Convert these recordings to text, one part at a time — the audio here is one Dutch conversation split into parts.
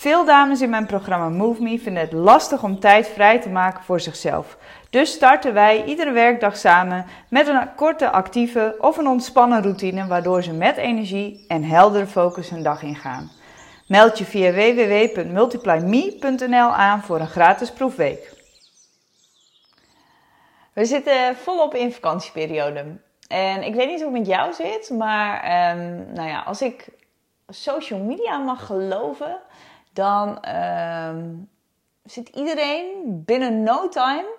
Veel dames in mijn programma Move Me vinden het lastig om tijd vrij te maken voor zichzelf. Dus starten wij iedere werkdag samen met een korte actieve of een ontspannen routine waardoor ze met energie en heldere focus hun dag ingaan. Meld je via www.multiplyme.nl aan voor een gratis proefweek. We zitten volop in vakantieperiode. En ik weet niet hoe het met jou zit, maar ehm, nou ja, als ik social media mag geloven, dan ehm, zit iedereen binnen no time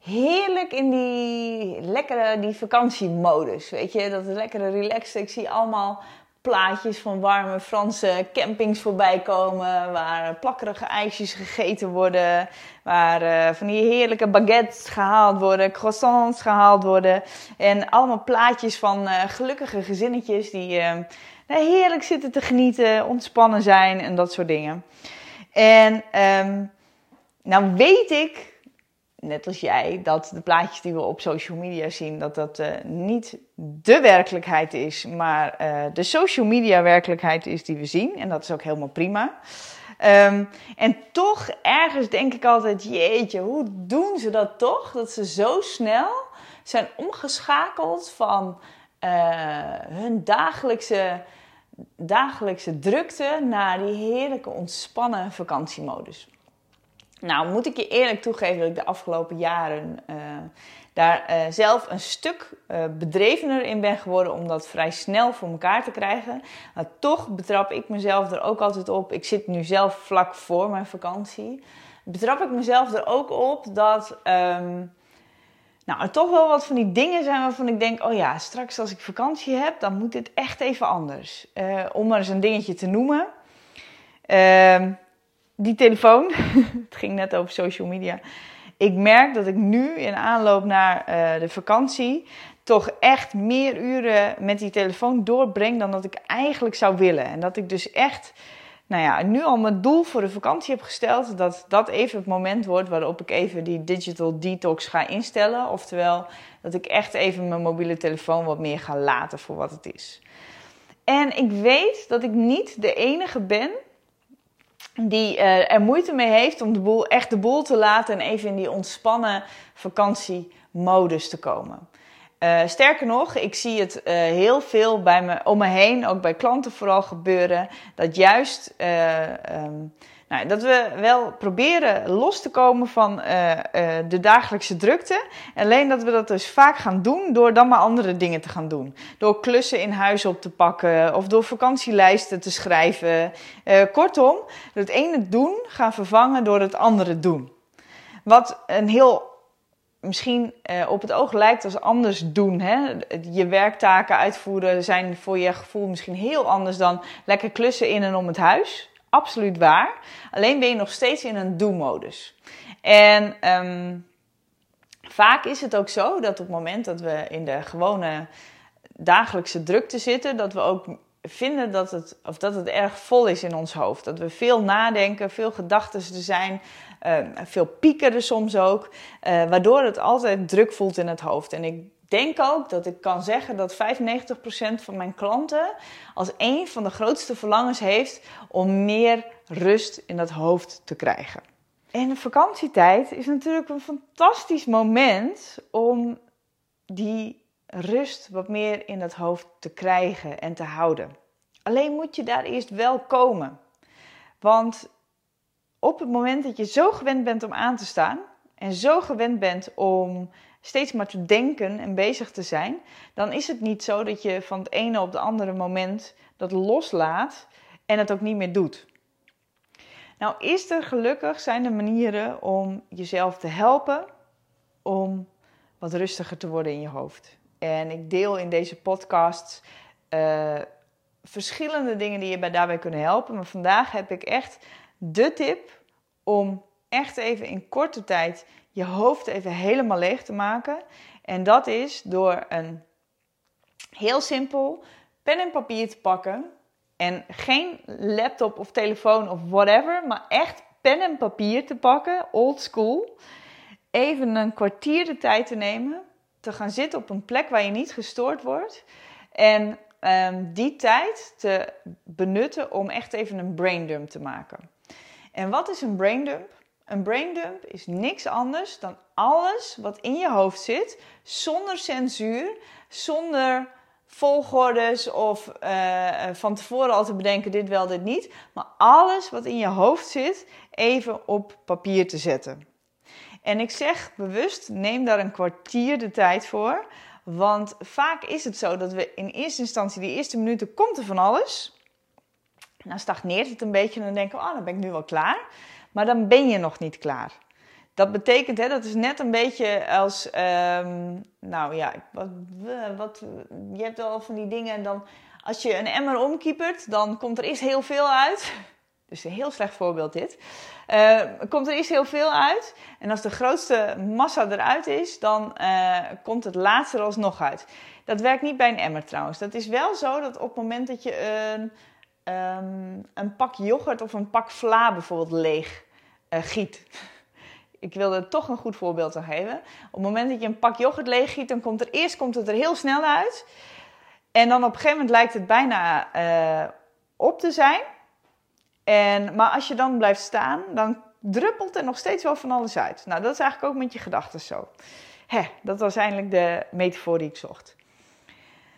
heerlijk in die lekkere die vakantiemodus. Weet je, dat lekkere relaxed. Ik zie allemaal plaatjes van warme Franse campings voorbij komen. Waar plakkerige ijsjes gegeten worden. Waar uh, van die heerlijke baguettes gehaald worden. Croissants gehaald worden. En allemaal plaatjes van uh, gelukkige gezinnetjes die uh, heerlijk zitten te genieten. Ontspannen zijn en dat soort dingen. En um, nou weet ik net als jij, dat de plaatjes die we op social media zien, dat dat uh, niet de werkelijkheid is, maar uh, de social media werkelijkheid is die we zien. En dat is ook helemaal prima. Um, en toch ergens denk ik altijd, jeetje, hoe doen ze dat toch? Dat ze zo snel zijn omgeschakeld van uh, hun dagelijkse, dagelijkse drukte naar die heerlijke ontspannen vakantiemodus. Nou, moet ik je eerlijk toegeven dat ik de afgelopen jaren uh, daar uh, zelf een stuk uh, bedrevener in ben geworden om dat vrij snel voor elkaar te krijgen. Maar toch betrap ik mezelf er ook altijd op. Ik zit nu zelf vlak voor mijn vakantie. Betrap ik mezelf er ook op dat um, nou, er toch wel wat van die dingen zijn waarvan ik denk: oh ja, straks als ik vakantie heb, dan moet dit echt even anders. om maar eens een dingetje te noemen. Uh, die telefoon, het ging net over social media. Ik merk dat ik nu in aanloop naar uh, de vakantie toch echt meer uren met die telefoon doorbreng dan dat ik eigenlijk zou willen. En dat ik dus echt, nou ja, nu al mijn doel voor de vakantie heb gesteld, dat dat even het moment wordt waarop ik even die digital detox ga instellen. Oftewel, dat ik echt even mijn mobiele telefoon wat meer ga laten voor wat het is. En ik weet dat ik niet de enige ben die uh, er moeite mee heeft om de boel, echt de boel te laten en even in die ontspannen vakantiemodus te komen. Uh, sterker nog, ik zie het uh, heel veel bij me, om me heen, ook bij klanten vooral gebeuren, dat juist um, nou, dat we wel proberen los te komen van uh, uh, de dagelijkse drukte. Alleen dat we dat dus vaak gaan doen door dan maar andere dingen te gaan doen. Door klussen in huis op te pakken of door vakantielijsten te schrijven. Uh, kortom, het ene doen gaan vervangen door het andere doen. Wat een heel misschien uh, op het oog lijkt als anders doen. Hè? Je werktaken uitvoeren zijn voor je gevoel misschien heel anders dan lekker klussen in en om het huis absoluut waar. Alleen ben je nog steeds in een do-modus. En um, vaak is het ook zo dat op het moment dat we in de gewone dagelijkse drukte zitten, dat we ook vinden dat het, of dat het erg vol is in ons hoofd. Dat we veel nadenken, veel gedachten er zijn, uh, veel piekeren soms ook, uh, waardoor het altijd druk voelt in het hoofd. En ik denk ook dat ik kan zeggen dat 95% van mijn klanten als een van de grootste verlangens heeft om meer rust in dat hoofd te krijgen. En vakantietijd is natuurlijk een fantastisch moment om die rust wat meer in dat hoofd te krijgen en te houden. Alleen moet je daar eerst wel komen. Want op het moment dat je zo gewend bent om aan te staan en zo gewend bent om steeds maar te denken en bezig te zijn, dan is het niet zo dat je van het ene op het andere moment dat loslaat en het ook niet meer doet. Nou, is er gelukkig zijn er manieren om jezelf te helpen om wat rustiger te worden in je hoofd. En ik deel in deze podcast uh, verschillende dingen die je daarbij kunnen helpen. Maar vandaag heb ik echt de tip om echt even in korte tijd je hoofd even helemaal leeg te maken. En dat is door een heel simpel pen en papier te pakken. En geen laptop of telefoon of whatever, maar echt pen en papier te pakken, old school. Even een kwartier de tijd te nemen, te gaan zitten op een plek waar je niet gestoord wordt. En um, die tijd te benutten om echt even een braindump te maken. En wat is een braindump? Een braindump is niks anders dan alles wat in je hoofd zit, zonder censuur, zonder volgordes of uh, van tevoren al te bedenken dit wel, dit niet. Maar alles wat in je hoofd zit, even op papier te zetten. En ik zeg bewust, neem daar een kwartier de tijd voor. Want vaak is het zo dat we in eerste instantie, die eerste minuten, komt er van alles. Dan stagneert het een beetje en dan denken we, oh, dan ben ik nu wel klaar. Maar dan ben je nog niet klaar. Dat betekent, hè, dat is net een beetje als, um, nou ja, wat, wat, je hebt wel van die dingen en dan, als je een emmer omkiepert, dan komt er eerst heel veel uit. Dus een heel slecht voorbeeld dit. Uh, komt er eerst heel veel uit. En als de grootste massa eruit is, dan uh, komt het laatste er alsnog uit. Dat werkt niet bij een emmer trouwens. Dat is wel zo dat op het moment dat je een, um, een pak yoghurt of een pak vla bijvoorbeeld leeg uh, giet. Ik wilde toch een goed voorbeeld aan geven. Op het moment dat je een pak yoghurt leeg giet, dan komt er eerst komt het er heel snel uit. En dan op een gegeven moment lijkt het bijna op te zijn. En, maar als je dan blijft staan, dan druppelt er nog steeds wel van alles uit. Nou, dat is eigenlijk ook met je gedachten zo. Hè, dat was eindelijk de metafoor die ik zocht.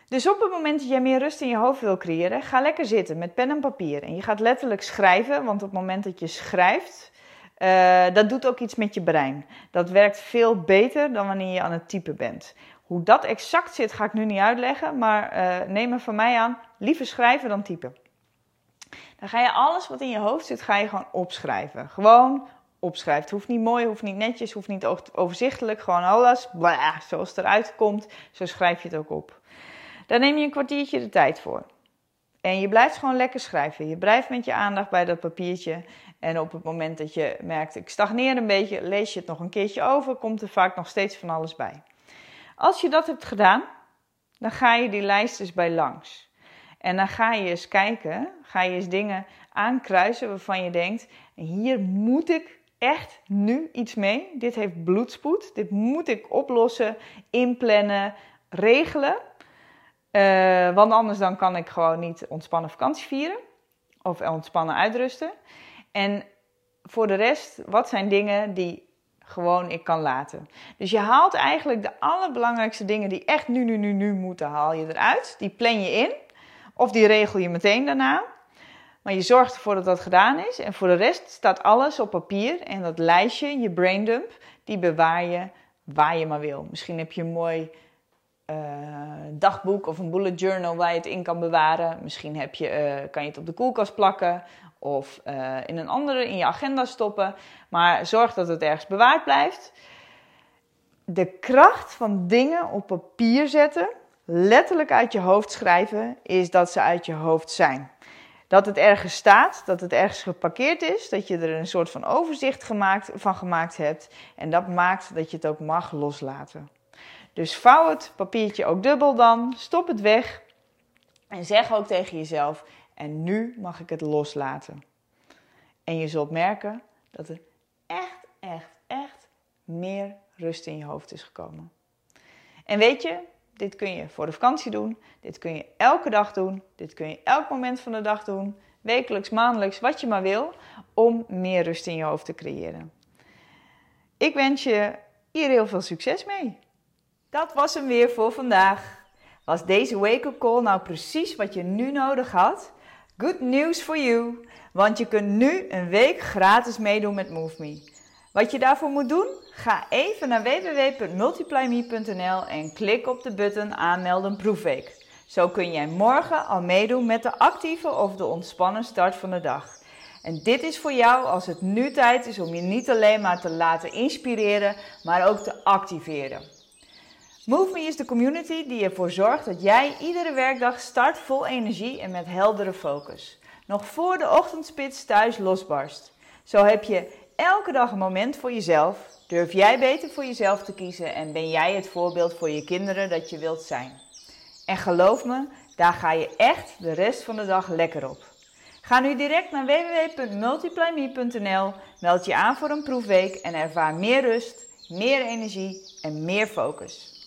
Dus op het moment dat jij meer rust in je hoofd wil creëren, ga lekker zitten met pen en papier. En je gaat letterlijk schrijven, want op het moment dat je schrijft, uh, dat doet ook iets met je brein. Dat werkt veel beter dan wanneer je aan het typen bent. Hoe dat exact zit, ga ik nu niet uitleggen, maar uh, neem er van mij aan, liever schrijven dan typen. Dan ga je alles wat in je hoofd zit, ga je gewoon opschrijven. Gewoon opschrijven. Het hoeft niet mooi, hoeft niet netjes, hoeft niet overzichtelijk. Gewoon alles, blah, zoals het eruit komt, zo schrijf je het ook op. Daar neem je een kwartiertje de tijd voor. En je blijft gewoon lekker schrijven. Je blijft met je aandacht bij dat papiertje. En op het moment dat je merkt, ik stagneer een beetje, lees je het nog een keertje over, komt er vaak nog steeds van alles bij. Als je dat hebt gedaan, dan ga je die lijst dus bij langs. En dan ga je eens kijken, ga je eens dingen aankruisen waarvan je denkt: hier moet ik echt nu iets mee. Dit heeft bloedspoed. Dit moet ik oplossen, inplannen, regelen. Uh, want anders dan kan ik gewoon niet ontspannen vakantie vieren of ontspannen uitrusten. En voor de rest, wat zijn dingen die gewoon ik kan laten? Dus je haalt eigenlijk de allerbelangrijkste dingen die echt nu, nu, nu, nu moeten, haal je eruit. Die plan je in. Of die regel je meteen daarna. Maar je zorgt ervoor dat dat gedaan is. En voor de rest staat alles op papier. En dat lijstje, je braindump, die bewaar je waar je maar wil. Misschien heb je een mooi uh, dagboek of een bullet journal waar je het in kan bewaren. Misschien heb je, uh, kan je het op de koelkast plakken of uh, in een andere in je agenda stoppen. Maar zorg dat het ergens bewaard blijft. De kracht van dingen op papier zetten letterlijk uit je hoofd schrijven, is dat ze uit je hoofd zijn. Dat het ergens staat, dat het ergens geparkeerd is, dat je er een soort van overzicht gemaakt, van gemaakt hebt. En dat maakt dat je het ook mag loslaten. Dus vouw het papiertje ook dubbel dan, stop het weg en zeg ook tegen jezelf: En nu mag ik het loslaten. En je zult merken dat er echt, echt, echt meer rust in je hoofd is gekomen. En weet je, dit kun je voor de vakantie doen. Dit kun je elke dag doen. Dit kun je elk moment van de dag doen. Wekelijks, maandelijks, wat je maar wil. Om meer rust in je hoofd te creëren. Ik wens je hier heel veel succes mee. Dat was hem weer voor vandaag. Was deze wake-up call nou precies wat je nu nodig had? Good news for you, want je kunt nu een week gratis meedoen met MoveMe. Wat je daarvoor moet doen? Ga even naar www.multiplyme.nl en klik op de button aanmelden proefweek. Zo kun jij morgen al meedoen met de actieve of de ontspannen start van de dag. En dit is voor jou als het nu tijd is om je niet alleen maar te laten inspireren, maar ook te activeren. MoveMe is de community die ervoor zorgt dat jij iedere werkdag start vol energie en met heldere focus. Nog voor de ochtendspits thuis losbarst. Zo heb je elke dag een moment voor jezelf. Durf jij beter voor jezelf te kiezen en ben jij het voorbeeld voor je kinderen dat je wilt zijn. En geloof me, daar ga je echt de rest van de dag lekker op. Ga nu direct naar www.multiplyme.nl, meld je aan voor een proefweek en ervaar meer rust, meer energie en meer focus.